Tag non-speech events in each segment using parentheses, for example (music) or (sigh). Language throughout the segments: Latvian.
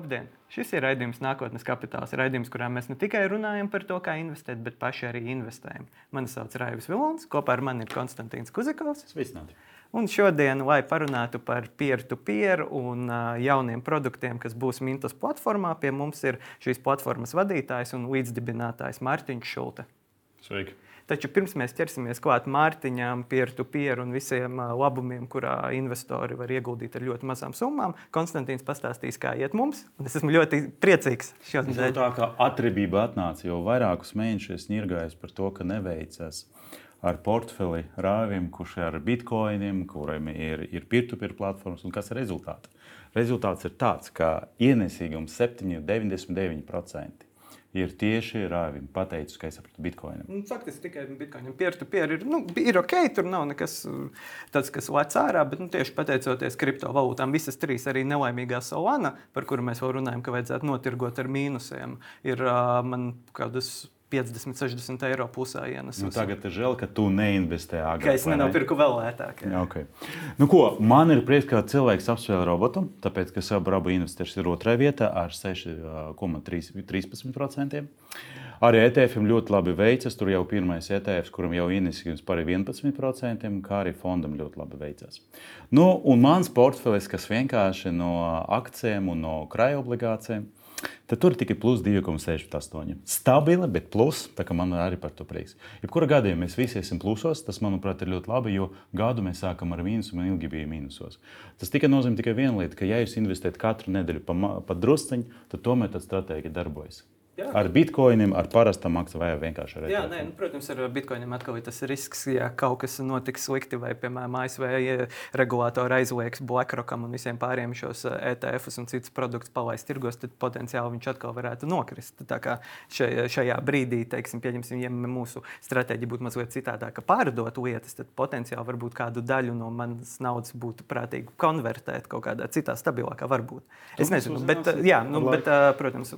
Labdien! Šis ir raidījums Nākotnes kapitāls. Raidījums, kurā mēs ne tikai runājam par to, kā investēt, bet paši arī investējam. Mani sauc Raivis Vilons, kopā ar mani ir Konstantīns Kuzikovs. Sveicināti! Un šodien, lai parunātu par peer-to-peer un uh, jauniem produktiem, kas būs Mintos platformā, pie mums ir šīs platformas vadītājs un līdzdibinātājs Mārtiņš Šulte. Sveiki! Taču pirms mēs ķersimies klāt Mārtiņām, peer-to-peer un visiem labumiem, kurā investori var ieguldīt ar ļoti mazām summām, Konstantīns pastāstīs, kā iet mums. Es esmu ļoti priecīgs šodien. Tā kā atribība atnāca jau vairākus mēnešus, nirgājis par to, ka neveicas ar portfeli rāvim, kurš ir ar bitkoiniem, kuriem ir, ir peer-to-peer platformas. Un kas ir rezultāts? Rezultāts ir tāds, ka ienesīgums 7,99% ir tieši rāvim pateicis, ka es sapratu bitkoinu. Nu, faktiski tikai bitkoinam peer-to-peer ir, nu, ir ok, tur nav nekas tāds, kas lec ārā, bet nu, tieši pateicoties kriptovalūtām, visas trīs arī nelaimīgā Solana, par kuru mēs vēl runājam, ka vajadzētu notirgot ar mīnusiem, ir uh, man kādas 50, 60 eiro pusē ienesus. Nu, tagad ir žēl, ka tu neinvestēji agrāk. Ka es nenopirku vēl lētāk. Jā. Okay. Nu, ko, man ir prieks, ka cilvēks apspēlē robotu, tāpēc, ka savu rabu investēšs ir otrajā vietā ar 6,13%. Arī ETF ļoti labi veicas. Tur jau pirmais ETF, kuram jau ienesījums par 11%, kā arī fondam ļoti labi veicas. Nu, un mans portfelis, kas vienkārši no akcijiem un no krājuma obligācijiem, Tad tur ir tikai plus 2,68. Stabili, bet plus. Tā kā man arī par to prieks. Jebkurā gadījumā mēs visi esam plusos. Tas, manuprāt, ir ļoti labi, jo gadu mēs sākam ar mīnusu un ilgi bija mīnusos. Tas tikai nozīmē tikai vienu lietu, ka, ja jūs investējat katru nedēļu pa, pa drusciņu, tad tomēr tā stratēģija darbojas. Jā. Ar bitkoiniem, ar parastām akcijām vai vienkārši ar nē, nu, protams, ar bitkoiniem atkal ir tas risks, ja kaut kas notiks slikti, vai, piemēram, ASV regulātori aizliegs BlackRockam un visiem pāriem šos ETFus un citus produktus palaist tirgos, tad potenciāli viņš atkal varētu nokrist. Tā kā šajā, šajā brīdī, teiksim, pieņemsim, ja mūsu stratēģija būtu mazliet citādāka, pārdot lietas, tad potenciāli varbūt kādu daļu no manas naudas būtu prātīgi konvertēt kaut kādā citā stabilākā varbūt. Es nezinu, bet, jā, nu, bet, protams,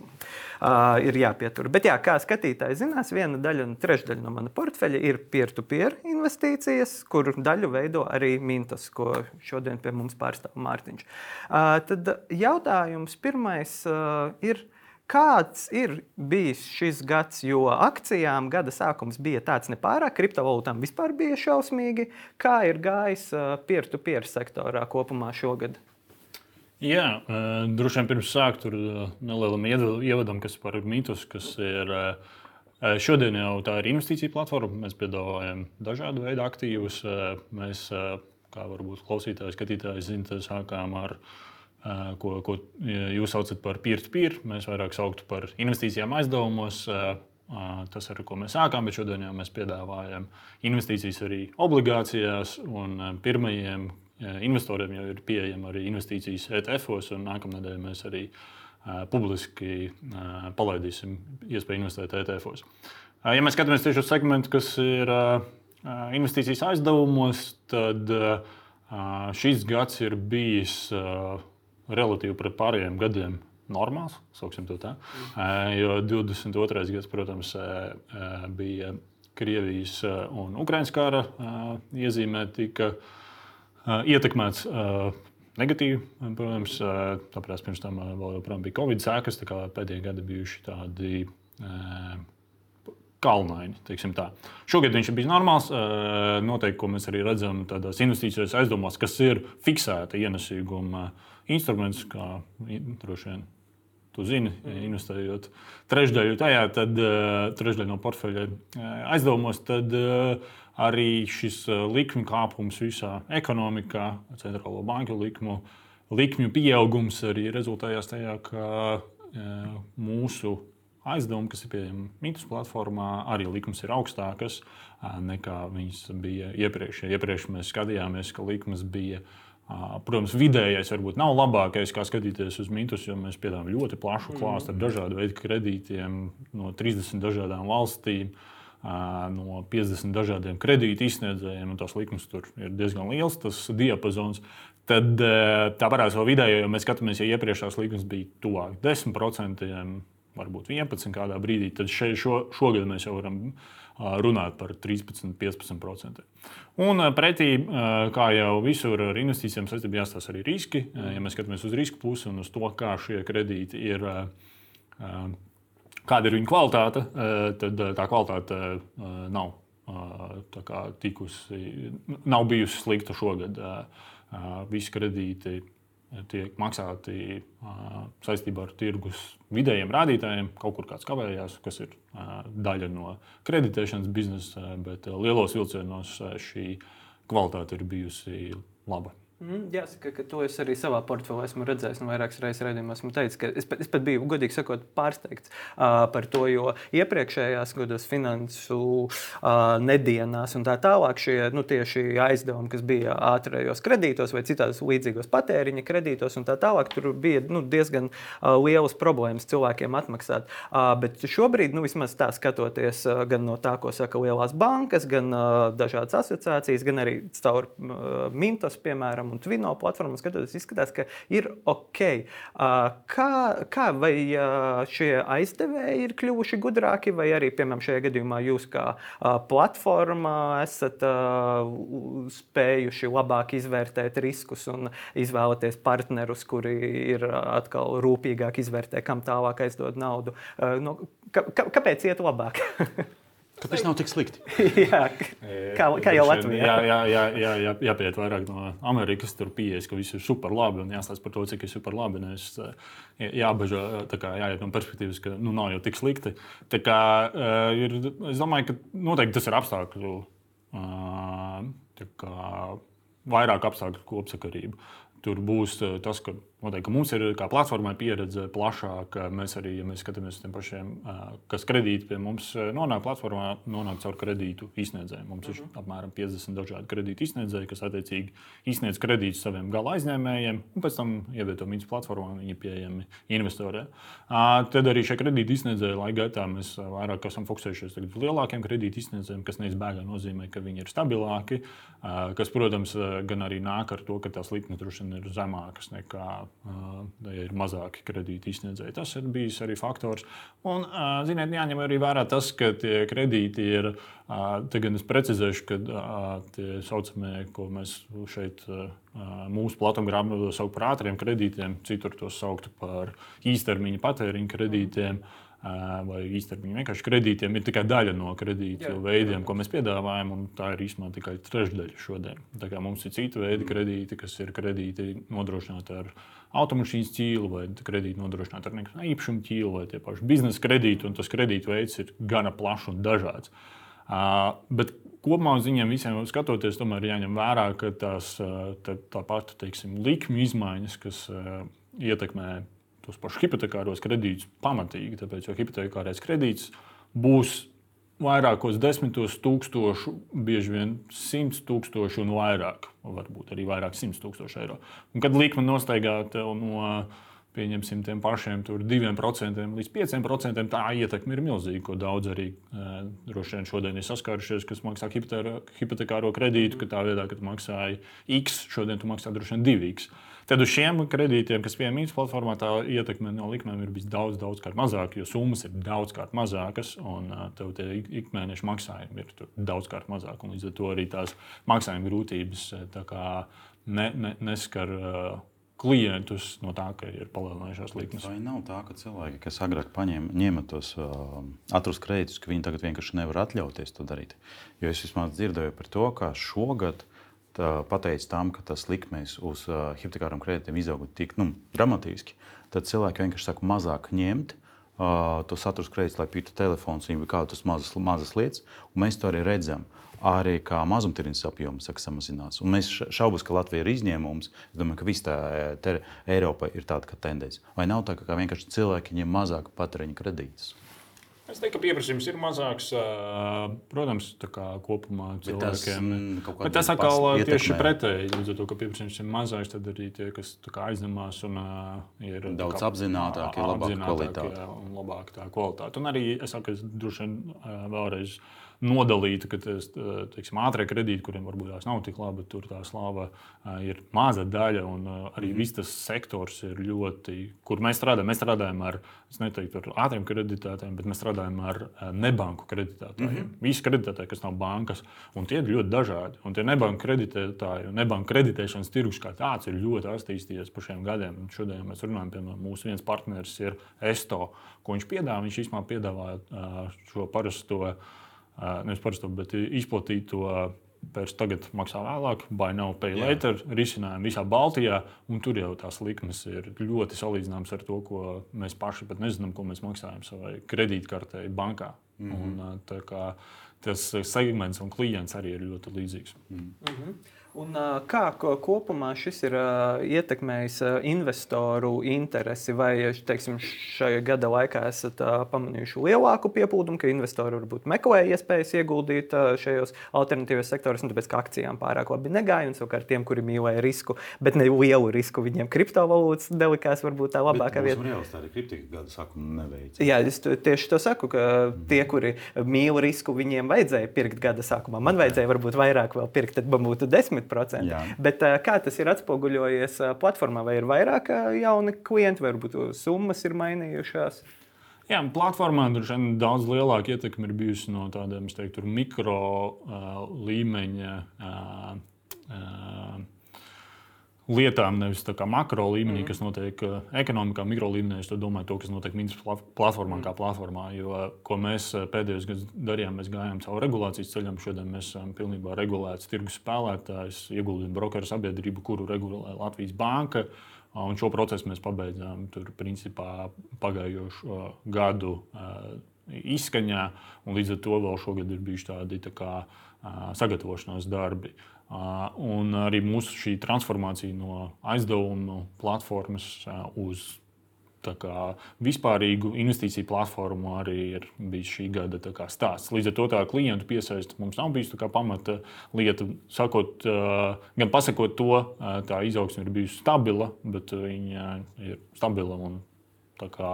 ir jāpietur. Bet, jā, kā skatītāji zinās, viena daļa un trešdaļa no mana portfeļa ir peer-to-peer -peer investīcijas, kur daļu veido arī Mintas, ko šodien pie mums pārstāv Mārtiņš. Uh, tad jautājums pirmais uh, ir. Kāds ir bijis šis gads, jo akcijām gada sākums bija tāds nepārāk, kriptovalūtām vispār bija šausmīgi. Kā ir gājis peer-to-peer sektorā kopumā šogad? Jā, droši vien pirms sākt ar nelielam ievadam, kas par mītus, kas ir. Šodien jau tā ir investīcija platforma. Mēs piedāvājam dažādu veidu aktīvus. Mēs, kā varbūt klausītāji, skatītāji zina, sākām ar ko, ko jūs saucat par peer-to-peer. -peer. Mēs vairāk sauktu par investīcijām aizdevumos. Tas ir, ko mēs sākām, bet šodien jau mēs piedāvājam investīcijas arī obligācijās pirmajiem investoriem jau ir pieejama arī investīcijas ETF-os, un nākamnedēļ mēs arī uh, publiski uh, palaidīsim iespēju investēt ETF-os. Ja mēs skatāmies tieši uz segmentu, kas ir investīcijas aizdevumos, tad šis gads ir bijis relatīvi pret pārējiem gadiem normāls, tā. Jo 22. gads, protams, bija Krievijas un Ukraiņas kara iezīmē, tika ietekmēts negatīvi. Protams, tāpēc pirms tam vēl joprojām bija Covid sēkas, tā kā pēdējie gadi bijuši tādi. Kalnaini, Šogad viņš bijis normāls. Noteikti, ko mēs arī redzam tādās investīcijās aizdomās, kas ir fiksēta ienesīguma instruments, kā droši vien tu zini, investējot trešdaļu tajā, tad trešdaļu no portfeļa aizdevumos, tad uh, arī šis eh, likuma kāpums visā ekonomikā, centrālo banku likmu, likmju pieaugums arī rezultējās tajā, ka eh, mūsu aizdevumi, kas ir pieejami Mītus platformā, arī likums ir augstākas eh, nekā viņas bija iepriekš. Iepriekš mēs skatījāmies, ka likums bija. Protams, vidējais varbūt nav labākais, kā skatīties uz mītus, jo mēs piedāvājam ļoti plašu klāstu ar mm. dažādu veidu kredītiem no 30 dažādām valstīm. Uh, no 50 dažādiem kredītu izsniedzējiem, un tās likmes tur ir diezgan liels, tas diapazons. Tad tā parādās vēl vidēji, jo mēs skatāmies, ja iepriekšējās likmes bija tuvāk 10%. varbūt 11 kādā brīdī, tad še, šo, šogad mēs jau varam runāt par 13, 15%. Un pretī, kā jau visur ar investīcijām saistībā, jāstāsta arī riski. Ja mēs skatāmies uz risku pusi un uz to, kā šie kredīti ir, kāda ir viņu kvalitāte, tad tā kvalitāte nav kā, tikusi, nav bijusi slikta šogad. Visi kredīti tiek maksāti saistībā ar tirgus vidējiem rādītājiem. Kaut kur kāds kavējās, kas ir daļa no kreditēšanas biznesa, bet lielos vilcienos šī kvalitāte ir bijusi laba. Mm, jāsaka, ka to es arī savā portfelī esmu redzējis. Nu, vairākas reizes redzējumā esmu teicis, ka es pat, es pat biju, godīgi sakot, pārsteigts uh, par to, jo iepriekšējās gados finansu uh, nedienās un tā tālāk šie nu, aizdevumi, kas bija ātrējos kredītos vai citādos līdzīgos patēriņa kredītos, un tā tālāk, tur bija nu, diezgan uh, lielas problēmas cilvēkiem atmaksāt. Uh, bet šobrīd, nu, vismaz tā skatoties uh, gan no tā, ko saka lielās bankas, gan uh, dažādas asociācijas, gan arī caur uh, Mintos, piemēram, un Twino platformu skatoties, izskatās, ka ir ok. Kā, kā vai šie aizdevēji ir kļuvuši gudrāki, vai arī, piemēram, šajā gadījumā jūs kā platforma esat spējuši labāk izvērtēt riskus un izvēlēties partnerus, kuri ir atkal rūpīgāk izvērtē, kam tālāk aizdod naudu. No, kāpēc iet labāk? (laughs) Kāpēc nav tik slikti? (laughs) jā, kā, kā jau Latvijā. Jā, jā, jā, jā, jā, jāpiet vairāk no Amerikas. Tur pieejas, ka viss ir super labi un jāstāsta par to, cik ir super labi. Nevis jābežo, kā jāiet no perspektīvas, ka nu, nav jau tik slikti. Tā kā, ir, es domāju, ka noteikti tas ir apstākļu, kā, vairāk apstākļu kopsakarība. Tur būs tas, ka Noteikti, ka mums ir kā platformai pieredze plašāka. Mēs arī, ja mēs skatāmies uz tiem pašiem, kas kredīti pie mums nonāk platformā, nonāk caur kredītu izsniedzējiem. Mums ir mhm. apmēram 50 dažādi kredītu izsniedzēji, kas attiecīgi izsniedz kredītus saviem gala aizņēmējiem, un pēc tam ievieto viņus platformā, un viņi ir pieejami investoriem. Tad arī šie kredīti izsniedzēji laika gaitā mēs vairāk esam fokusējušies uz lielākiem kredītu izsniedzējiem, kas neizbēgami nozīmē, ka viņi ir stabilāki, kas, protams, gan arī nāk ar to, ka tās likmes droši vien ir zemākas nekā ja ir mazāki kredīti izsniedzēji. Tas ir bijis arī faktors. Un, ziniet, jāņem arī vērā tas, ka tie kredīti ir. Tagad es precizēšu, ka tie saucamie, ko mēs šeit mūsu platformā saucam par ātriem kredītiem, citur tos sauktu par īstermiņa patēriņa kredītiem. Mm vai īstermiņa vienkārši kredītiem ir tikai daļa no kredītu jā, veidiem, jā. ko mēs piedāvājam, un tā ir īstenībā tikai trešdaļa šodien. Tā kā mums ir citi veidi kredīti, kas ir kredīti nodrošināti ar automašīnas ķīlu vai kredīti nodrošināti ar īpašumu ķīlu vai tie paši biznesa kredīti, un tas kredītu veids ir gana plašs un dažāds. Uh, bet kopumā uz viņiem visiem skatoties, tomēr jāņem vērā, ka tās tā, tā pati likuma izmaiņas, kas uh, ietekmē tos pašus hipotekāros kredītus pamatīgi. Tāpēc, jo hipotekārais kredīts būs vairākos desmitos tūkstošu, bieži vien simts tūkstošu un vairāk, varbūt arī vairāk simts tūkstošu eiro. Un kad likme nostaigā no pieņemsim tiem pašiem 2% līdz 5%, tā ietekme ir milzīga. Ko daudz arī e, droši vien šodien ir saskārušies, kas maksā hipotekāro kredītu, ka tā vietā, kad maksāja X, šodien tu maksā droši vien 2X. Tad uz šiem kredītiem, kas pieejami mītnes platformā, tā ietekme no likmēm ir bijis daudz, daudz mazāka, jo summas ir daudz mazākas un tev tie ikmēneša maksājumi ir daudz mazāki. Līdz ar to arī tās maksājuma grūtības ne, ne, neskar. Uh, klientus no tā, ka ir palielinājušās likmes. Vai nav tā, ka cilvēki, kas agrāk paņēma tos uh, atrus kredītus, ka viņi tagad vienkārši nevar atļauties to darīt? Jo es vismaz dzirdēju par to, ka šogad pateicis tam, ka tas likmes uz uh, hipotekāriem kredītiem izauga tik nu, dramatiski, tad cilvēki vienkārši sāk mazāk ņemt. Uh, to satura kredītus, lai pītu telefons, vai kādas mazas, mazas lietas. Mēs to arī redzam. Arī kā mazumtirdzniecības apjoms saka, samazinās. Un mēs šaubos, ka Latvija ir izņēmums. Es domāju, ka visā Eiropā ir tāda tendence. Vai nav tā, ka vienkārši cilvēki ņem mazāk patēriņa kredītus? Es teiktu, ka pieprasījums ir mazāks. Protams, kopumā cilvēkiem. mm, kaut Bet tas atkal pas- tieši pretēji. Līdz ar to, ka pieprasījums ir mazāks, tad arī tie, kas aizņemās un ir Daudz kā, apzinātāki, ā, labāka kvalitāte. jā, Un labāka tā kvalitāte. Un arī es saku, es droši vien uh, nodalītu, ka tas teiksim, ātrie kredīti, kuriem varbūt tās nav tik labi, tur tā slāva ir maza daļa. Un arī Mhm. viss tas sektors ir ļoti, kur mēs strādājam. Mēs strādājam ar, es neteiktu ar ātriem kreditētājiem, bet mēs strādājam ar nebanku kreditētājiem. Mm -hmm. Visi kreditētāji, kas nav bankas, un tie ir ļoti dažādi. Un tie nebanku kreditētāji nebanku kreditēšanas tirgus kā tāds ir ļoti attīstījies pa šiem gadiem. Un šodien mēs runājam, piemēram, mūsu viens partneris ir Esto, ko viņš piedāvā. Viņš īstenībā piedāvā šo parasto, nevis parasto, bet izplatīto. Pēc tagad maksā vēlāk, vai nav pay later, risinājumu visā Baltijā. un Tur jau tās likmes ir ļoti salīdzināmas ar to, ko mēs paši pat nezinām, ko mēs maksājam savai kredītkartei bankā. Mm -hmm. un, tā kā tas segments un klients arī ir ļoti līdzīgs. Mm. Un, kā ko- kopumā šis ir ietekmējis investoru interesi? Vai teiksim, šajā gada laikā esat pamanījuši lielāku pieplūdumu, ka investori varbūt meklē iespējas ieguldīt šajos alternatīvos sektoros, tāpēc ka akcijām pārāk labi negāja, un savukārt tiem, kuri mīlēja risku, bet ne lielu risku, viņiem kriptovalūtas delikās varbūt tā labākā vieta. Realitāte kritika gada sākumā neveic. Jā, es tieši to saku, ka tie, kuri mīl risku, viņiem vajadzēja pirkt gada sākumā. Man vajadzēja varbūt vairāk vēl pirkt, tad man būtu 10%. Jā. Bet ā, kā tas ir atspoguļojies ā, platformā? Vai ir vairāk ā, jauni klienti, vai varbūt summas ir mainījušās? Jā, platformā droši vien daudz lielāka ietekme ir bijusi no tādiem teiktu, mikro uh, līmeņa uh, uh, lietām, nevis tā kā makro līmenī, mm. kas notiek uh, ekonomikā, mikro līmenī. Es to domāju, to, kas notiek Mītnes platformā, mm. kā platformā. Jo, uh, ko mēs uh, pēdējos gados darījām, mēs gājām cauri regulācijas ceļam. Šodien mēs esam pilnībā regulēts tirgus spēlētājs, ieguldījumu brokeru sabiedrību, kuru regulē Latvijas Banka. Un šo procesu mēs pabeidzām tur, principā, pagājušo gadu izskaņā, un līdz ar to vēl šogad ir bijuši tādi tā kā, sagatavošanās darbi. Uh, Un arī mūsu šī transformācija no aizdevumu platformas uz kā, vispārīgu investīciju platformu arī ir bijis šī gada kā, stāsts. Līdz ar to tā klientu piesaiste mums nav bijusi pamata lieta. Sakot, gan pasakot to, tā izaugsme ir bijusi stabila, bet viņa ir stabila un tā kā,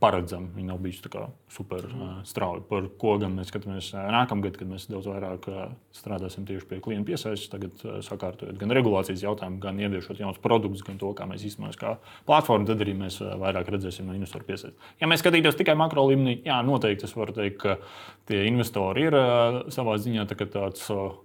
paredzama. Viņa nav bijusi super strauja. Par ko gan mēs skatāmies nākamgad, kad mēs daudz vairāk strādāsim tieši pie klienta piesaistes, tagad sakārtojot gan regulācijas jautājumu, gan ieviešot jaunus produktus, gan to, kā mēs izmantojam kā platformu, tad arī mēs vairāk redzēsim no investoru piesaistes. Ja mēs skatītos tikai makro līmenī, jā, noteikti es varu teikt, ka tie investori ir savā ziņā tā tāds. Uh,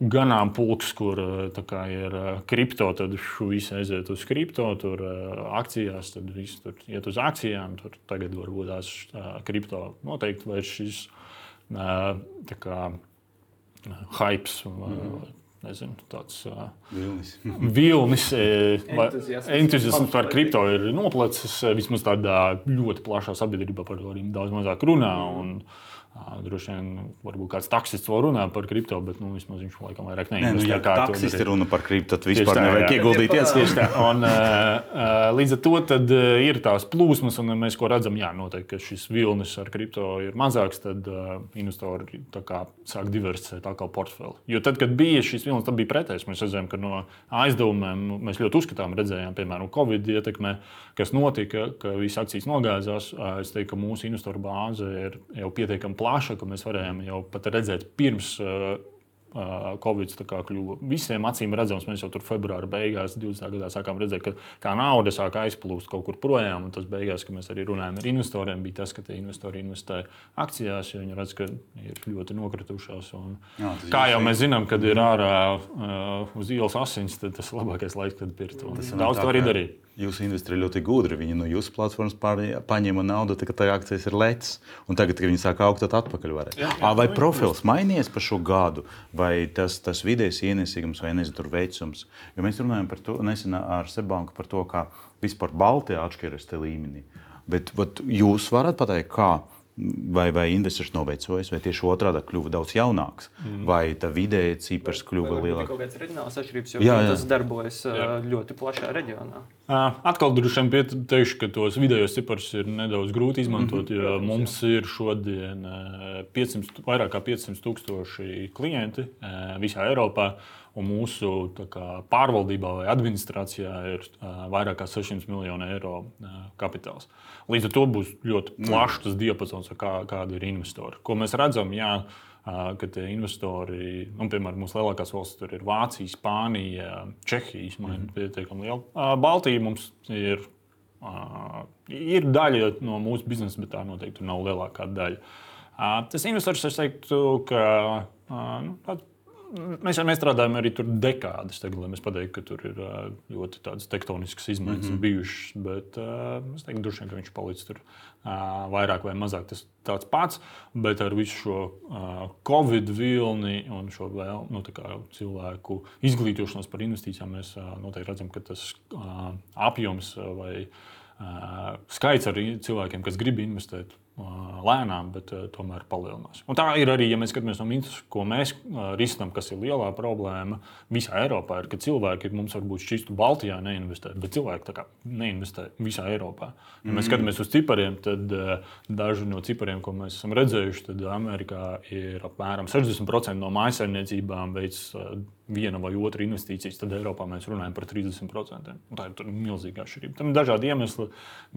ganāmpulks, kur uh, kā, ir uh, kripto, tad viss aiziet uz kripto, tur uh, akcijās, tad viss tur iet uz akcijām. Tur tagad varbūt tās uh, kripto noteikti vairs šis uh, tā kā uh, hypes. Uh, Nezinu, tāds uh, Vilnis. (laughs) vilnis, eh, (laughs) Entuziasms. par kripto ir noplacis. eh, Vismaz tādā ļoti plašā sabiedrībā par to arī daudz mazāk runā. Un, ā, Droši vien varbūt kāds taksists vēl runā par kripto, bet nu, vismaz viņš laikam vairāk Nē, nu, ja taksisti darīt. runa par kriptu, tad vispār tā, nevajag jā. ieguldīties. Tieši tā. Un, uh, (laughs) uh, līdz ar to tad, uh, ir tās plūsmas, un mēs ko redzam, jā, noteikti, ka šis vilnis ar kripto ir mazāks, tad investori kā sāk diversificēt atkal portfeli. Jo tad, kad bija šis vilnis, tad bija pretējs. Mēs redzējām, ka no aizdevumiem mēs ļoti uzskatām, redzējām, piemēram, Covid ietekmē, kas notika, ka visas akcijas nogāzās. Es teiktu, ka mūsu investoru bāze ir jau pietiekami plaša, ka mēs varējām jau pat redzēt pirms. Uh, Uh, Covid tā kā kļuva visiem acīm redzams. Mēs jau tur februāra beigās, 20. gadā sākām redzēt, ka tā nauda sāk aizplūst kaut kur projām. Un tas beigās, kad mēs arī runājām ar investoriem, bija tas, ka tie investori investē akcijās, jo viņi redz, ka ir ļoti nokritušās. Un, Jā, kā jau mēs zinām, kad ir ārā uh, uz ielas asins, tad tas ir labākais laiks, kad pirkt. Daudz to arī darīt. Jūsu industrija ļoti gudra. Viņi no jūsu platformas paņēma naudu, tā, kad tā akcijas ir lētas. Un tagad, kad viņi sāk augt, tad atpakaļ Ā, Vai profils mainījies par šo gadu, vai tas, tas vidējais ienesīgums, vai nezinu, tur veicums? Jo mēs runājam par to nesen ar Sebanku par to, kā vispār Baltijā atšķiras te līmenī. Bet vat, jūs varat pateikt, kā vai, vai investors novecojis, vai tieši otrādi kļuva daudz jaunāks, mm. vai tā vidēja cipars kļuva lielāks. Kaut kādas reģionālas atšķirības, jo jā, jā. tas darbojas jā. ļoti plašā reģionā. Atkal droši vien teikšu, ka tos vidējos ciparus ir nedaudz grūti izmantot, mm -hmm. jo mums ir šodien 500, vairāk kā 500 tūkstoši klienti visā Eiropā. Un mūsu kā, pārvaldībā vai administrācijā ir uh, vairāk nekā 600 miljonu eiro uh, kapitāls. Līdz ar to būs ļoti mm. plašs tas diapazons, kā, kādi ir investori. Ko mēs redzam, jā, uh, ka tie investori, nu, piemēram, mūsu lielākās valstis ir Vācija, Spānija, Čehija, man ir mm. pietiekami liela. Uh, Baltija mums ir. Uh, ir daļa no mūsu biznesa, bet tā noteikti nav lielākā daļa. Uh, tas investors, es teiktu, ka uh, nu, Mēs, mēs strādājam arī tur dekādas, tagad, lai mēs pateiktu, ka tur ir ļoti tādas tektoniskas izmaiņas mm -hmm. bijušas. Bet es teiktu, droši vien, ka viņš paliks tur vairāk vai mazāk tas tāds pats. Bet ar visu šo covid vilni un šo vēl, nu, cilvēku izglītošanos par investīcijām mēs noteikti redzam, ka tas apjoms vai skaits ar cilvēkiem, kas grib investēt, lēnām, bet tomēr palielinās. Un tā ir arī, ja mēs skatāmies no minus, ko mēs risinām, kas ir lielā problēma visā Eiropā, ir, ka cilvēki mums varbūt šķistu Baltijā neinvestē, bet cilvēki neinvestē visā Eiropā. Ja mēs mm. skatāmies uz cipariem, tad daži no cipariem, ko mēs esam redzējuši, tad Amerikā ir apmēram 60% no mājsaimniecībām veids viena vai otra investīcijas, tad Eiropā mēs runājam par 30%. Un tā ir milzīga atšķirība. Tam ir dažādi iemesli,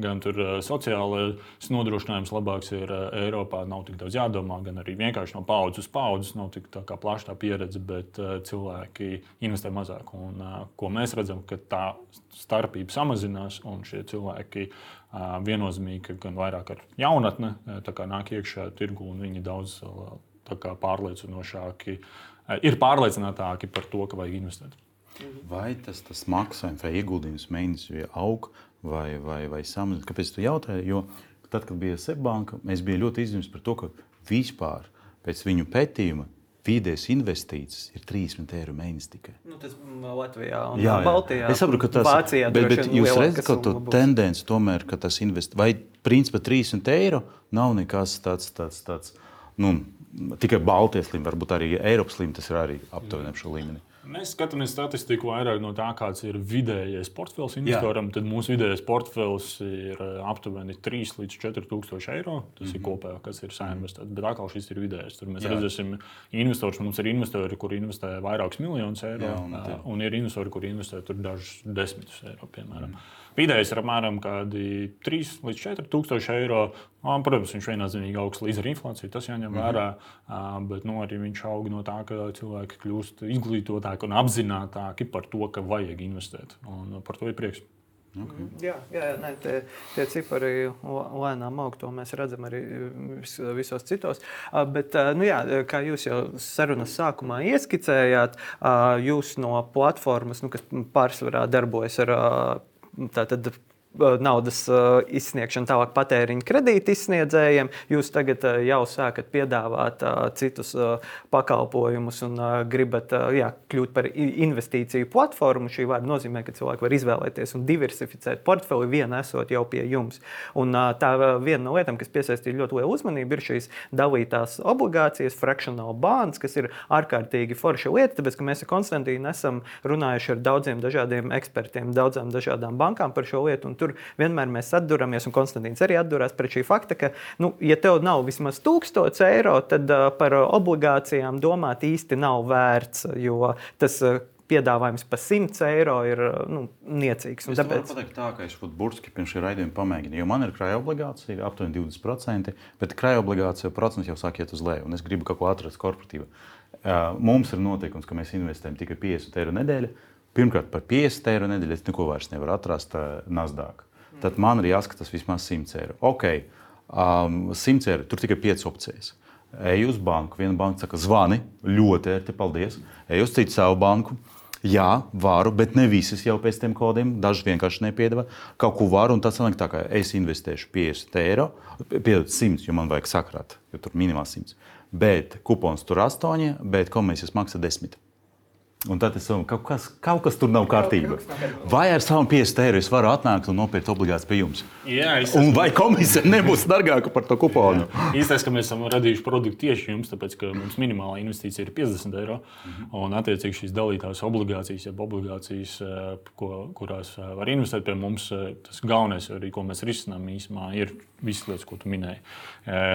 gan tur sociālais nodrošinājums labāks ir Eiropā, nav tik daudz jādomā, gan arī vienkārši no paudzes uz paudzes nav tik plaša tā pieredze, bet cilvēki investē mazāk. Un, ko mēs redzam, ka tā starpība samazinās un šie cilvēki viennozīmīgi gan vairāk ar jaunatni nāk iekšā tirgu un viņi daudz pārliecinošāki Eh, ir pārliecinātāki par to, ka vajag investēt. Vai tas, tas maksājums vai ieguldījums mēnesī aug vai, vai, vai samazinās? Kāpēc tu jautāji? Jo tad, kad bija Seibanka, mēs bijām ļoti izņemti par to, ka vispār pēc viņu pētījuma vidējas investīcijas ir 30 eiro mēnesī tikai. Nu, tas Latvijā un jā, jā. Baltijā. Es saprotu, ka tas Vācijā, bet, bet jūs redzat, ka tā tendence tomēr, ka tas investē, vai principā 30 eiro nav nekas tāds, tāds, tāds nu, tikai Baltijas līmenī, varbūt arī Eiropas līmenī tas ir arī aptuveni ap šo līmeni. Mēs skatāmies statistiku vairāk no tā, kāds ir vidējais portfels investoram. Jā. Tad mūsu vidējais portfels ir eh, aptuveni 3 līdz 4 tūkstoši eiro. Tas mm -hmm. ir mhm. kopējā, kas ir sainvestēts. Bet atkal šis ir vidējais. Tur mēs Jā. redzēsim investors. Mums ir investori, kuri investē vairākus miljonus eiro. Jā, un, eh, un ir investori, kuri investē dažus desmitus eiro, piemēram. Mm. Vidējais ir apmēram 3 līdz 4 tūkstoši eiro. Un, protams, viņš viennozīmīgi augsts līdz ar inflāciju, tas jāņem mm -hmm. vērā. Bet nu, arī viņš aug no tā, ka cilvēki kļūst izglītotāki un apzinātāki par to, ka vajag investēt. Un par to ir prieks. Okay. Jā, jā nē, tie, tie cipari lēnām aug. To mēs redzam arī vis, visos citos. Bet, nu jā, kā jūs jau sarunas sākumā ieskicējāt, jūs no platformas, nu, kas pārsvarā darbojas ar tātad naudas izsniegšanu tālāk patēriņa kredīta izsniedzējiem. Jūs tagad jau sākat piedāvāt citus pakalpojumus un gribat jā, kļūt par investīciju platformu. Šī vārda nozīmē, ka cilvēki var izvēlēties un diversificēt portfeli vienu esot jau pie jums. Un tā viena no lietām, kas piesaistīja ļoti lielu uzmanību, ir šīs dalītās obligācijas, fractional bonds, kas ir ārkārtīgi forša lieta, tāpēc ka mēs ar Konstantīnu esam runājuši ar daudziem dažādiem ekspertiem, daudzām dažādām bankām par šo lietu tur vienmēr mēs atduramies, un Konstantīns arī atdurās pret šī fakta, ka, nu, ja tev nav vismaz 1000 eiro, tad uh, par obligācijām domāt īsti nav vērts, jo tas uh, piedāvājums par 100 eiro ir nu, niecīgs. Es tāpēc... varu pateikt, tā, ka es burtiski pirms šī raidījuma pamēģināju. Jo man ir krājuma obligācija, aptuveni 20%, bet krājuma obligācija procents jau sāk iet uz leju, un es gribu kaut ko atrast korporatīvu. Mums ir noteikums, ka mēs investējam tikai 50 eiro nedēļā. Pirmkārt, par 50 eiro nedēļā es neko vairs nevaru atrast uh, Nasdaq. Tad man ir jāskatās vismaz 100 eiro. Ok, um, 100 eiro, tur tikai 5 opcijas. Eju uz banku, viena banka saka, zvani, ļoti ērti, paldies. Eju uz citu savu banku. Jā, varu, bet ne visas jau pēc tiem kodiem. Daži vienkārši nepiedāvā. Kaut ko varu, un tas sanāk tā, ka es investēšu 50 eiro, piedod 100, jo man vajag sakrāt, jo tur minimāls 100. Bet kupons tur 8, bet komisijas maksā 10. Un tad es domāju, ka kaut kas, kaut kas tur nav kārtībā. Vai ar savu 50 eiro es varu atnākt un nopirkt obligāts pie jums? Jā, es Un vai komisija nebūs dārgāka par to kuponu? Īstais, ka mēs esam radījuši produktu tieši jums, tāpēc, ka mums minimālā investīcija ir 50 eiro. Un, attiecīgi, šīs dalītās obligācijas, jeb obligācijas, eh, ko, kurās eh, var investēt pie mums, eh, tas galvenais, arī, ko mēs risinām īsumā, ir visas lietas, ko tu minēji.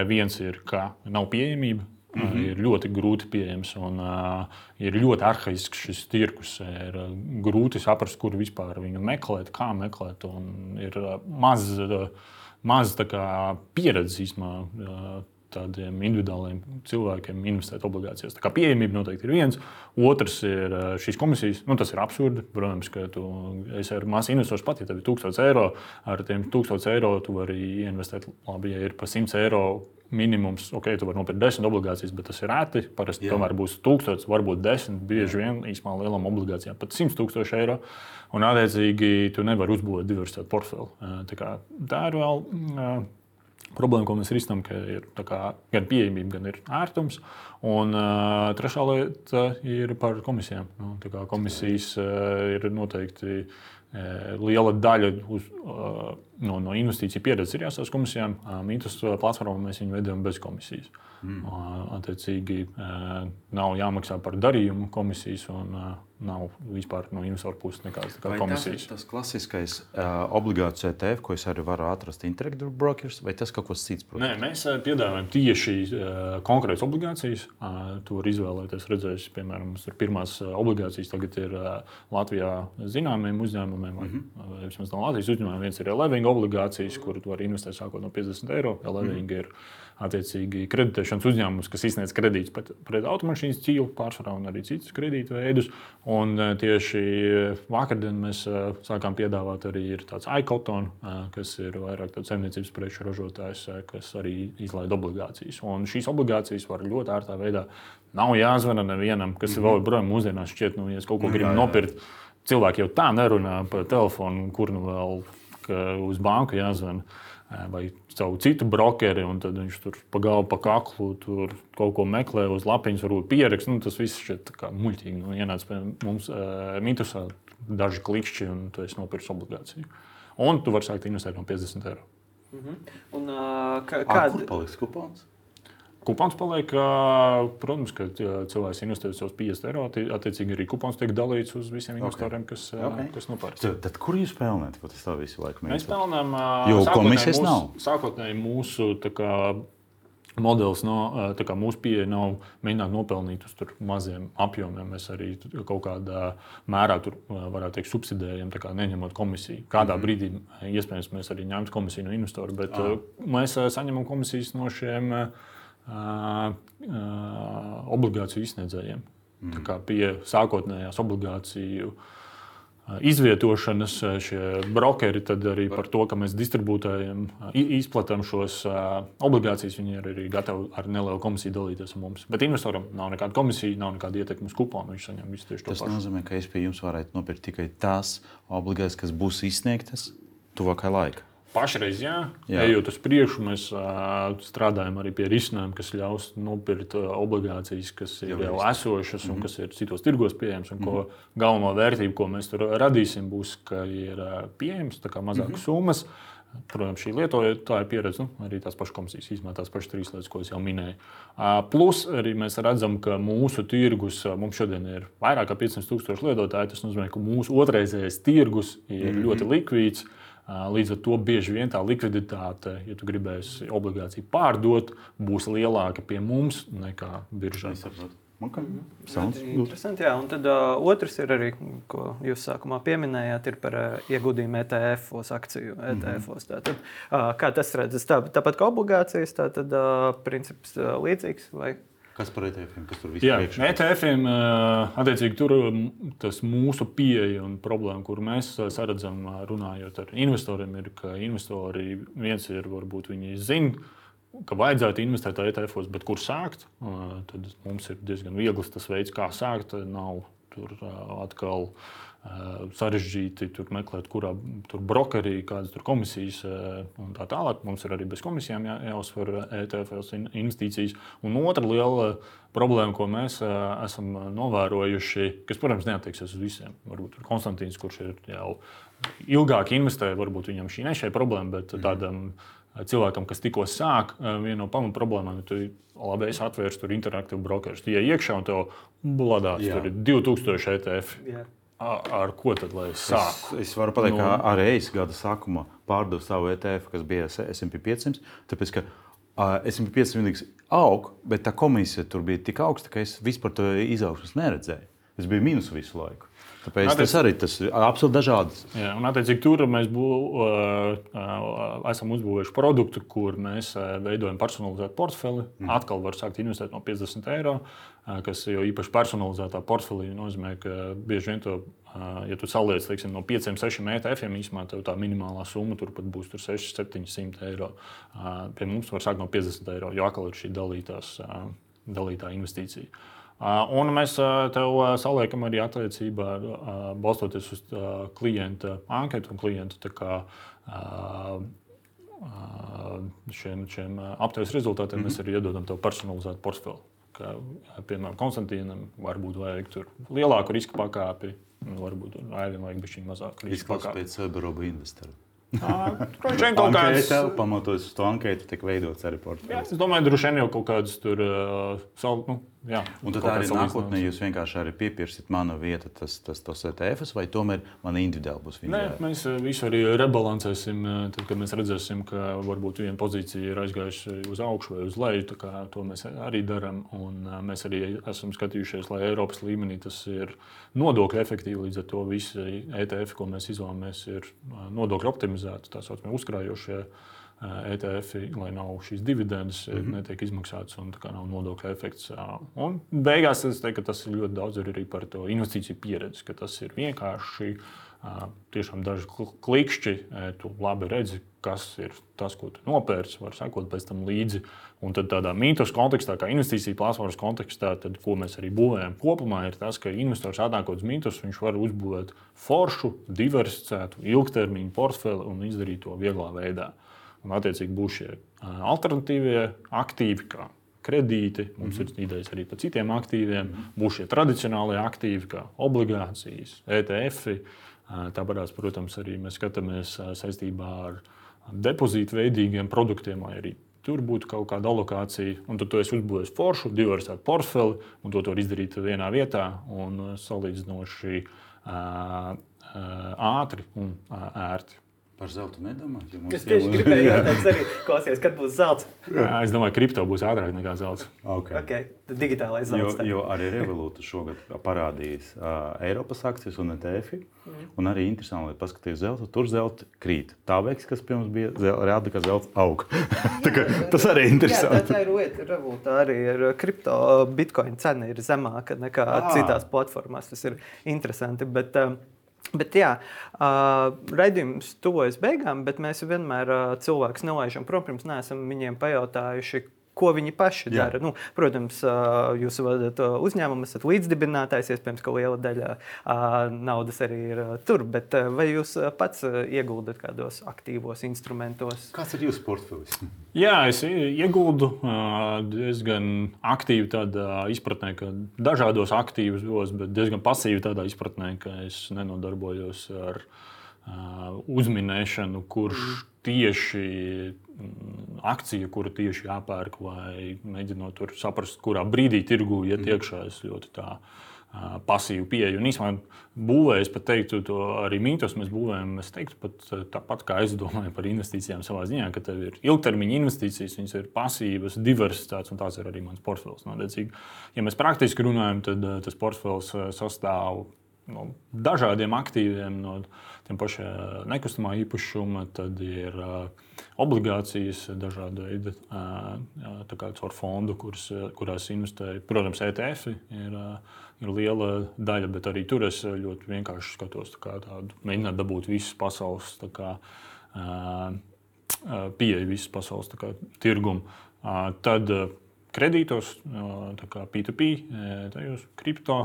Viens ir, ka nav pieejamība. Mm -hmm. Ir ļoti grūti pieejams un uh, ir ļoti arhaisks šis tirgus. Ir uh, grūti saprast, kur vispār viņu meklēt, kā meklēt. un Ir uh, maz, uh, maz pieredzes īstenībā. Uh, Tādiem individuāliem cilvēkiem investēt obligācijās. Tā kā pieejamība noteikti ir viens. Otrs ir uh, šīs komisijas. Nu, tas ir absurdi. Protams, ka tu esi ar masu investors pat, ja tev ir 1000 eiro. Ar tiem 1000 eiro tu vari investēt. Labi, ja ir pa 100 eiro minimums, ok, tu vari nopirkt 10 obligācijas, bet tas ir rēti. Parasti Jā. tomēr būs 1000, varbūt 10, bieži vien īstenībā lielām obligācijām pat 100 tūkstoši eiro. Un, attiecīgi, tu nevari uzbūvēt diversitātu portfeli. Eh, Tā, kā, tā ir vēl eh, problēma, ko mēs risinām, ir kā, gan pieejamība, gan ir ērtums. Un uh, trešā lieta ir par komisijām. Nu, komisijas uh, ir noteikti liela daļa uz, no, no investīciju pieredzes ir jāsās komisijām. Mītus platformā mēs viņu veidojam bez komisijas. Mm. Attiecīgi, nav jāmaksā par darījumu komisijas un nav vispār no investoru puses nekādas Vai tas komisijas. tas klasiskais uh, obligāciju ETF, ko es arī varu atrast Interactive Brokers, vai tas kaut kas cits? Nē, mēs eh, piedāvājam tieši uh, konkrētas obligācijas. Uh, to var izvēlēties. Redzēs, piemēram, mums ir pirmās uh, obligācijas, tagad ir uh, Latvijā zināmiem uzņēmumiem, vai mm -hmm. vismaz no Latvijas uzņēmumiem. Viens ir Eleving obligācijas, kur tu vari investēt sākot no 50 eiro. Eleving mm -hmm. ir attiecīgi kreditēšanas uzņēmums, kas izsniedz kredītus pret, pret automašīnas ķīlu pārsvarā un arī citus kredītveidus. Un uh, tieši vakardien mēs uh, sākām piedāvāt arī tāds iCoton, kas ir vairāk tāds saimniecības preču ražotājs, kas arī izlaid obligācijas. Un šīs obligācijas var ļoti ērtā veidā. Nav jāzvana nevienam, kas mm -hmm. vēl joprojām mūsdienās šķiet, nu, ja es kaut ko gribu nopirkt. Cilvēki jau tā nerunā pa telefonu, kur nu vēl uz banku jāzvana. Vai savu citu brokeri, un tad viņš tur pa galvu, pa kaklu tur kaut ko meklē, uz lapiņas varbūt pierakst. Nu, tas viss tā kā muļķīgi. Nu, ienāc pie mums uh, mitusā daži klikšķi, un tu esi nopircis obligāciju. Un tu vari sākt investēt no 50 eiro. Un, uh, kā, Kāda ir paliks kupons? Kupons paliek, protams, ka cilvēks investē savus 50 eiro. atti- Attiecīgi arī kupons tiek dalīts uz visiem investoriem, kas, ā, Ok. kas nopērk. Tad, tad kur jūs pelnāt? Es tā visu laiku Mēs pelnām. Jo komisijas nav. Sākotnēji mūsu kā, modelis, no, kā mūsu pieeja nav mēģināt nopelnīt uz maziem apjomiem. Mēs arī kaut kādā mērā tur varētu teikt, subsidējam, tā kā neņemot komisiju. Kādā mm brīdī iespējams mēs arī ņemtu komisiju no investora, bet ah. mēs saņemam komisijas no šiem ā, obligāciju izsniedzējiem. Mm. Tā kā pie sākotnējās obligāciju izvietošanas šie brokeri arī par to, ka mēs distribūtējam, izplatām šos obligācijas. Viņi ir arī gatavi ar nelielu komisiju dalīties ar mums. Bet investoram nav nekāda komisija, nav nekāda ietekme uz kuponu. Viņš saņem visu tieši to Tas pašu. nozīmē, ka es pie jums varētu nopirkt tikai tās obligācijas, kas būs izsniegtas tuvākajā laikā. Pašreiz, jā, Jā. ejot uz priekšu, mēs uh, strādājam arī pie risinājuma, kas ļaus nopirkt obligācijas, kas ir Jau jau, esošas un mm -hmm. kas ir citos tirgos pieejamas. Mm -hmm. Galveno vērtību, ko mēs tur radīsim, būs, ka ir pieejams mazākas mm -hmm. summas. Protams, šī lietotāja pieredze, nu, arī tās pašas komisijas izmanto tās pašas trīs lietas, ko es jau minēju. Plus arī mēs redzam, ka mūsu tirgus, mums šodien ir vairāk kā 500 tūkstoši lietotāji. Tas nozīmē, ka mūsu otrreizējais tirgus ir mm -hmm. ļoti likvīds. Līdz ar to bieži vien tā likviditāte, ja tu gribēsi obligāciju pārdot, būs lielāka pie mums nekā biržā. Sounds Ļoti good. Interesanti, jā. Un tad uh, otrs ir arī, ko jūs sākumā pieminējāt, ir par uh, ieguldījumu ETF-os, akciju ETF-os. Tātad, uh, kā tas redzams, tā, tāpat kā obligācijas, tā tad uh, princips uh, līdzīgs. Vai? Kas par ETF-iem? Kas tur Jā, priekšā? ETF-iem, attiecīgi, tur tas mūsu pieeja un problēma, kur mēs saredzam, runājot ar investoriem, ir, ka investori viens ir, varbūt viņi zina, ka vajadzētu investēt ETF-os, bet kur sākt? Tad mums ir diezgan viegls tas veids, kā sākt. Nav tur atkal ā, sarežģīti tur meklēt, kurā tur brokerī, kādas tur komisijas un tā tālāk. Mums ir arī bez komisijām jā, jāuzsver ETF investīcijas. Un otra liela problēma, ko mēs esam novērojuši, kas, protams, neatieksies uz visiem. Varbūt Konstantīns, kurš ir jau ilgāk investē, varbūt viņam šī nešai problēma, bet tādam cilvēkam, kas tikko sāk, viena no pamat problēmām ir, labi, es atvērstu tur interaktīvu brokeru. Ienāc iekšā un tev bladās, tur ir 2000 ETF. Jā. Ar ko tad lai es sāku? Es, es varu pateikt, nu, ka arī es gada sākumā pārdevu savu ETF, kas bija SP 500. Tāpēc, ka uh, SP 500 aug, bet tā komisija tur bija tik augsta, ka es vispār to izaugsmus neredzēju. Es biju mīnus visu laiku. Tāpēc Attiec... tas arī tas ir absolūti dažāds. Jā, un attiecīgi tur mēs bū, uh, esam uzbūvējuši produktu, kur mēs uh, veidojam personalizētu portfeli. Mm. Atkal var sākt investēt no 50 eiro, uh, kas jau īpaši personalizētā portfelī nozīmē, ka bieži vien to, ja tu saliec teiksim, no 5, 6 ETF, īstenībā tev tā minimālā summa tur pat būs tur 6, 700 eiro. Pie mums var sākt no 50 eiro, jo atkal ir šī dalītās, dalītā investīcija. Un mēs tev saliekam arī attiecībā, balstoties uz klienta anketu un klienta kā, šiem, šiem aptaujas rezultātiem, mm -hmm. mēs arī iedodam tev personalizētu portfeli. Kā, piemēram, Konstantīnam varbūt vajag tur lielāku riska pakāpi, varbūt Aivim vajag bišķiņ mazāk riska pakāpi. Pēc Cyberoba investora. (laughs) Droši vien kaut kādas pamatojas uz to ankētu, tika veidots arī portfels. Es domāju, droši vien jau kaut kādas tur uh, savu. Nu, jā, un tad arī nākotnē jūs vienkārši arī piepirsiet manu vietu, tas, tas, tas ETFs, vai tomēr man individuāli būs viņa? Nē, mēs visu arī rebalansēsim, tad, kad mēs redzēsim, ka varbūt viena pozīcija ir aizgājusi uz augšu vai uz leju. To mēs arī darām. Un mēs arī esam skatījušies, lai Eiropas līmenī tas ir nodokļu efektīvi. Līdz ar to visi ETF, ko mēs izvēlamies, ir nodokļu optimizēti, tā saucamie uzkrājošie. ETF, lai nav šīs dividendes, mm -hmm. netiek izmaksātas un nav nodokļu efekts. Un beigās es teiktu, ka tas ir ļoti daudz arī par to investīciju pieredzi, ka tas ir vienkārši. Tiešām daži klikšķi, tu labi redzi, kas ir tas, ko tu nopērci, var sekot pēc tam līdzi. Un tad tādā mītus kontekstā, kā investīcija platformas kontekstā, tad, ko mēs arī būvējam kopumā, ir tas, ka investors atnākot uz mītus, viņš var uzbūvēt foršu, diversificētu, ilgtermiņu portfeli un izdarīt to vieglā veidā. Uh, Un, attiecīgi, būs šie alternatīvie aktīvi, kā kredīti, mums mm -hmm. ir idejas arī par citiem aktīviem, mm -hmm. būs šie tradicionālie aktīvi, kā obligācijas, ETF. Tāpat, protams, arī mēs skatāmies saistībā ar depozītu veidīgiem produktiem, lai arī tur būtu kaut kāda alokācija. Un tad tu esi uzbūvējis foršu, diversificētu portfeli, un to var izdarīt vienā vietā un salīdzinoši ātri un ērti. Par zeltu nedomājat? Ja es tieši gribēju (laughs) jautāt, arī klausies, kad būs zelts. Jā, es domāju, ka kripto būs ātrāk nekā zelts. Okay. Okay. Tad digitālais zelts. Jo, jo arī Revolūta šogad parādījis uh, Eiropas akcijas un ETF. Mm. Un arī interesanti, lai paskatītos zeltu, tur zelta krīt. Tā veiks, kas pie mums bija, rāda, ka zelts aug. (laughs) kā, tas arī ir interesanti. Jā, tā ir lieta, Revolūta arī ir kripto, bitcoin cena ir zemāka nekā ah. citās platformās. Tas ir interesanti. Bet, uh, Bet, jā, uh, raidījums tuvojas beigām, bet mēs vienmēr uh, cilvēkus nelaižam prom. Pirms neesam viņiem pajautājuši, ko viņi paši Jā. dara. Nu, protams, jūs vadat uzņēmumu, esat līdzdibinātājs, iespējams, ka liela daļa naudas arī ir tur. Bet vai jūs pats ieguldat kādos aktīvos instrumentos? Kāds ir jūsu portfelis? Jā, es ieguldu diezgan aktīvi tādā izpratnē, ka dažādos aktīvos, bet diezgan pasīvi tādā izpratnē, ka es nenodarbojos ar uzminēšanu, kurš mm. Tieši Mm, akcija, kuru tieši jāpērk, vai mēģinot saprast, kurā brīdī tirgu iet mm. iekšā. Es ļoti tā pasīvu pieeju. Un īstenībā būvējot, pat teiktu, to arī mītos mēs būvējam. Es teiktu, pat tāpat kā es domāju par investīcijām savā ziņā, ka tev ir ilgtermiņa investīcijas, viņas ir pasīvas, diversitātes, un tās ir arī mans portfels. Nodēcīgi. Ja mēs praktiski runājam, tad tas portfels sastāv no dažādiem aktīviem, no tiem pašiem nekustamā īpašuma, tad ir obligācijas, dažādi veidi, uh, caur fondu, kuras, kurās investēju. Protams, ETF ir, ir liela daļa, bet arī tur es ļoti vienkārši skatos kā tādu, mēģināt dabūt visas pasaules kā, pieeju visas pasaules kā, tirgumu. Tad, kredītos, kā P2P, tajos kripto,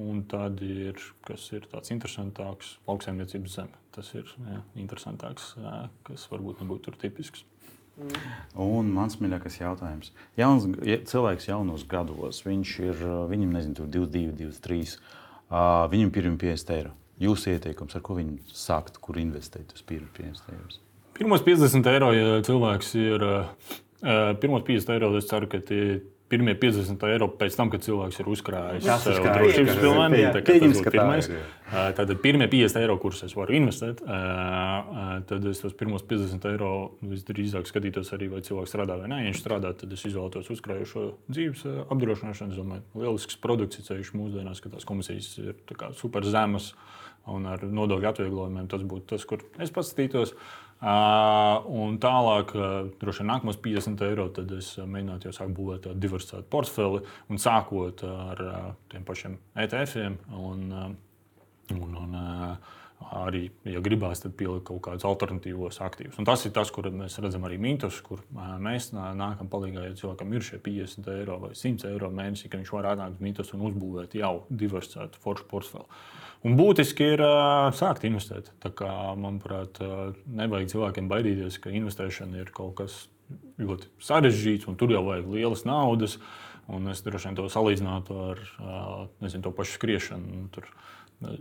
un tad ir, kas ir tāds interesantāks, lauksaimniecības zeme. Tas ir jā, interesantāks, kas varbūt nebūtu tur tipisks. Un mans mīļākais jautājums. Jauns, ja cilvēks jaunos gados, viņš ir, viņam nezinu, tur 22, 23, uh, viņam ir 50 eiro. Jūsu ieteikums, ar ko viņi sākt, kur investēt uz 50 eiro? Pirmos 50 eiro, ja cilvēks ir. Uh, pirmos 50 eiro, es ceru, ka tie pirmie 50 eiro pēc tam, kad cilvēks ir uzkrājis ir drošības pirmais. ir, Tad pirmie 50 eiro, kurus es varu investēt, tad es tos pirmos 50 eiro visdrīzāk skatītos arī, vai cilvēks strādā vai nē. Ja viņš strādā, tad es izvēlētos uzkrājušo dzīves apdrošināšanu. Es domāju, lielisks produkts, ceļš mūsdienās, ka tās komisijas ir super zemas un ar nodokļu atvieglojumiem tas būtu tas, kur es paskatītos. Uh, un tālāk, droši vien nākamos 50 eiro, tad es mēģinātu jau sākt būvēt tādu diversificētu portfeli un sākot ar tiem pašiem ETF-iem. Un, un, un, uh, arī, ja gribās, tad pielikt kaut kādus alternatīvos aktīvus. Un tas ir tas, kur mēs redzam arī mītus, kur mēs nākam palīdzīgā, ja cilvēkam ir šie 50 eiro vai 100 eiro mēnesī, ka viņš var atnākt uz mītus un uzbūvēt jau diversificētu foršu portfeli. Un būtiski ir uh, sākt investēt. Tā kā, manuprāt, uh, nevajag cilvēkiem baidīties, ka investēšana ir kaut kas ļoti sarežģīts un tur jau vajag lielas naudas. Un es droši vien to salīdzinātu ar nezinu, to pašu skriešanu. Tur,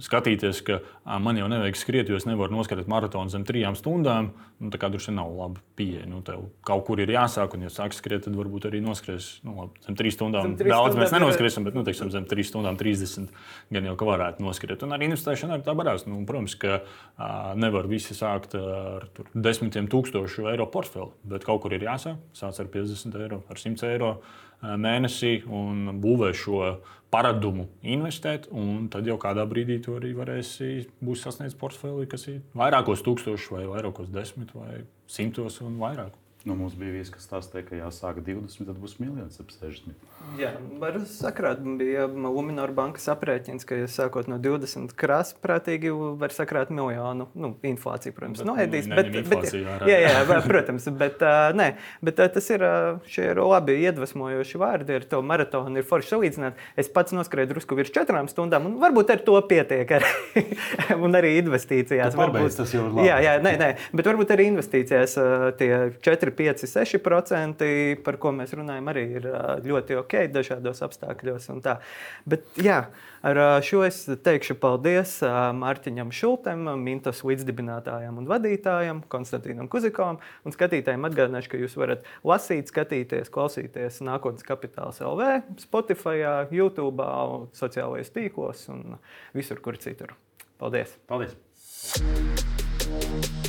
skatīties, ka man jau nevajag skriet, jo es nevaru noskatīt maratonu zem trijām stundām. Nu, tā kā vien nav laba pieeja. Nu, tev kaut kur ir jāsāk, un, ja sāks skriet, tad varbūt arī noskries nu, labi, zem trīs stundām. Zem trīs Daudz stundām mēs nenoskriesim, bet nu, teiksim, zem trīs stundām 30 gan jau ka varētu noskriet. Un arī investēšana arī tā varās. Nu, protams, ka a, nevar visi sākt ar tur, desmitiem tūkstošu eiro portfeli, bet kaut kur ir jāsāk. Sāc ar 50 eiro, ar 100 eiro mēnesī un būvē šo paradumu investēt, un tad jau kādā brīdī to arī varēsi būs sasniedzis portfeli, kas ir vairākos tūkstošos, vai vairākos desmit, vai simtos un vairāk. Nu, mums bija viens, kas stāstīja, ka jāsāk 20, tad būs miljons ap 60. Jā, var sakrāt. Bija Lunčija bankas aprēķins, ka, ja sākot no 20 krāsprātīgi, var sakrāt miljonu. Nu, inflācija, protams, noēdīs. Nu, bet, bet, jā, jā, protams, bet, uh, nē, bet uh, tas ir, uh, šie ir labi iedvesmojoši vārdi. Ar to maratonu ir forši salīdzināt. Es pats noskrēju drusku virs četrām stundām, un varbūt ar to pietiek. Arī, (laughs) un arī investīcijās. Varbūt tas jau ir labi. Jā, jā, nē, nē, bet varbūt arī investīcijās uh, tie 4 5, 6%, par ko mēs runājam, arī ir ļoti ok dažādos apstākļos. Bet, jā, ar šo es teikšu paldies Mārtiņam Šultem, Mintos līdzdibinātājam un vadītājam, Konstantīnam Kuzikovam. Un skatītājiem atgādināšu, ka jūs varat lasīt, skatīties, klausīties nākotnes kapitāls LV, Spotify, YouTube, sociālajos tīklos un visur, kur citur. Paldies! Paldies. Thank you.